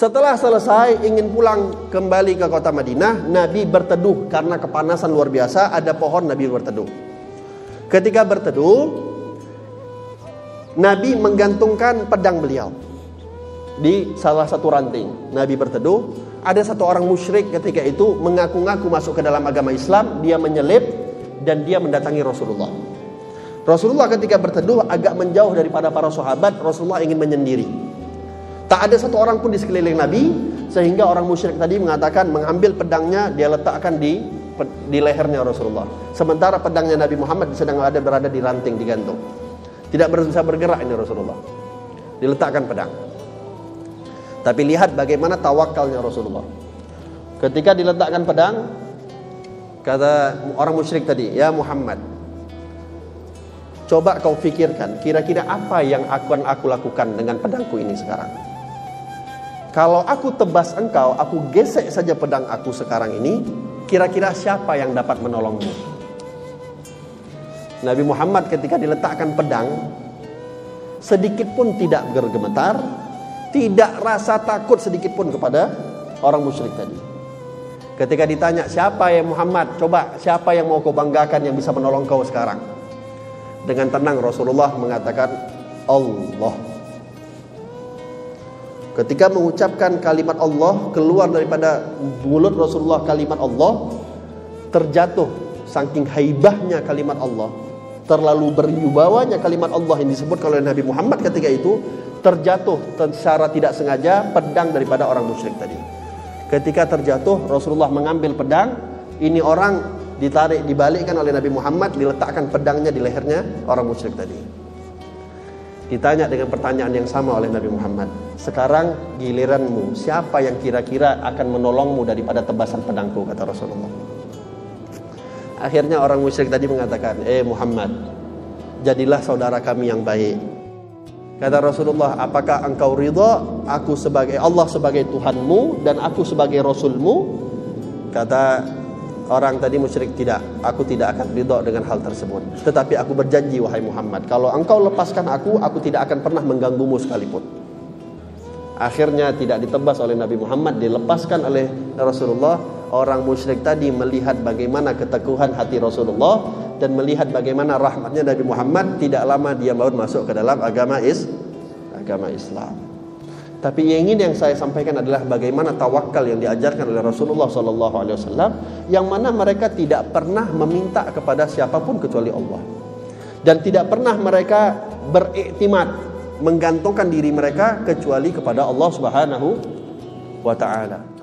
Setelah selesai ingin pulang kembali ke kota Madinah, Nabi berteduh karena kepanasan luar biasa, ada pohon Nabi berteduh. Ketika berteduh, Nabi menggantungkan pedang beliau di salah satu ranting. Nabi berteduh, ada satu orang musyrik ketika itu mengaku-ngaku masuk ke dalam agama Islam, dia menyelip dan dia mendatangi Rasulullah. Rasulullah ketika berteduh agak menjauh daripada para sahabat, Rasulullah ingin menyendiri. Tak ada satu orang pun di sekeliling Nabi sehingga orang musyrik tadi mengatakan mengambil pedangnya dia letakkan di di lehernya Rasulullah. Sementara pedangnya Nabi Muhammad sedang ada berada di ranting digantung. Tidak bisa bergerak ini Rasulullah. Diletakkan pedang. Tapi lihat bagaimana tawakalnya Rasulullah. Ketika diletakkan pedang, kata orang musyrik tadi, "Ya Muhammad, coba kau pikirkan kira-kira apa yang akan aku lakukan dengan pedangku ini sekarang?" Kalau aku tebas engkau, aku gesek saja pedang aku sekarang ini, kira-kira siapa yang dapat menolongmu? Nabi Muhammad ketika diletakkan pedang, sedikit pun tidak bergemetar, tidak rasa takut sedikit pun kepada orang musyrik tadi. Ketika ditanya siapa yang Muhammad, coba siapa yang mau kau banggakan yang bisa menolong kau sekarang? Dengan tenang Rasulullah mengatakan Allah. Ketika mengucapkan kalimat Allah keluar daripada mulut Rasulullah kalimat Allah terjatuh saking haibahnya kalimat Allah terlalu berwibawanya kalimat Allah yang disebut oleh Nabi Muhammad ketika itu terjatuh secara tidak sengaja pedang daripada orang musyrik tadi. Ketika terjatuh Rasulullah mengambil pedang, ini orang ditarik dibalikkan oleh Nabi Muhammad diletakkan pedangnya di lehernya orang musyrik tadi. Ditanya dengan pertanyaan yang sama oleh Nabi Muhammad. Sekarang giliranmu, siapa yang kira-kira akan menolongmu daripada tebasan pedangku kata Rasulullah. Akhirnya orang musyrik tadi mengatakan, "Eh Muhammad, jadilah saudara kami yang baik." Kata Rasulullah, "Apakah engkau ridha aku sebagai Allah sebagai Tuhanmu dan aku sebagai Rasulmu?" Kata Orang tadi musyrik tidak, aku tidak akan ridho dengan hal tersebut. Tetapi aku berjanji wahai Muhammad, kalau engkau lepaskan aku, aku tidak akan pernah mengganggumu sekalipun. Akhirnya tidak ditebas oleh Nabi Muhammad, dilepaskan oleh Rasulullah. Orang musyrik tadi melihat bagaimana keteguhan hati Rasulullah dan melihat bagaimana rahmatnya Nabi Muhammad, tidak lama dia baru masuk ke dalam agama is agama Islam. Tapi yang ingin yang saya sampaikan adalah bagaimana tawakal yang diajarkan oleh Rasulullah Wasallam, yang mana mereka tidak pernah meminta kepada siapa pun kecuali Allah, dan tidak pernah mereka beriktimat menggantungkan diri mereka kecuali kepada Allah Subhanahu wa Ta'ala.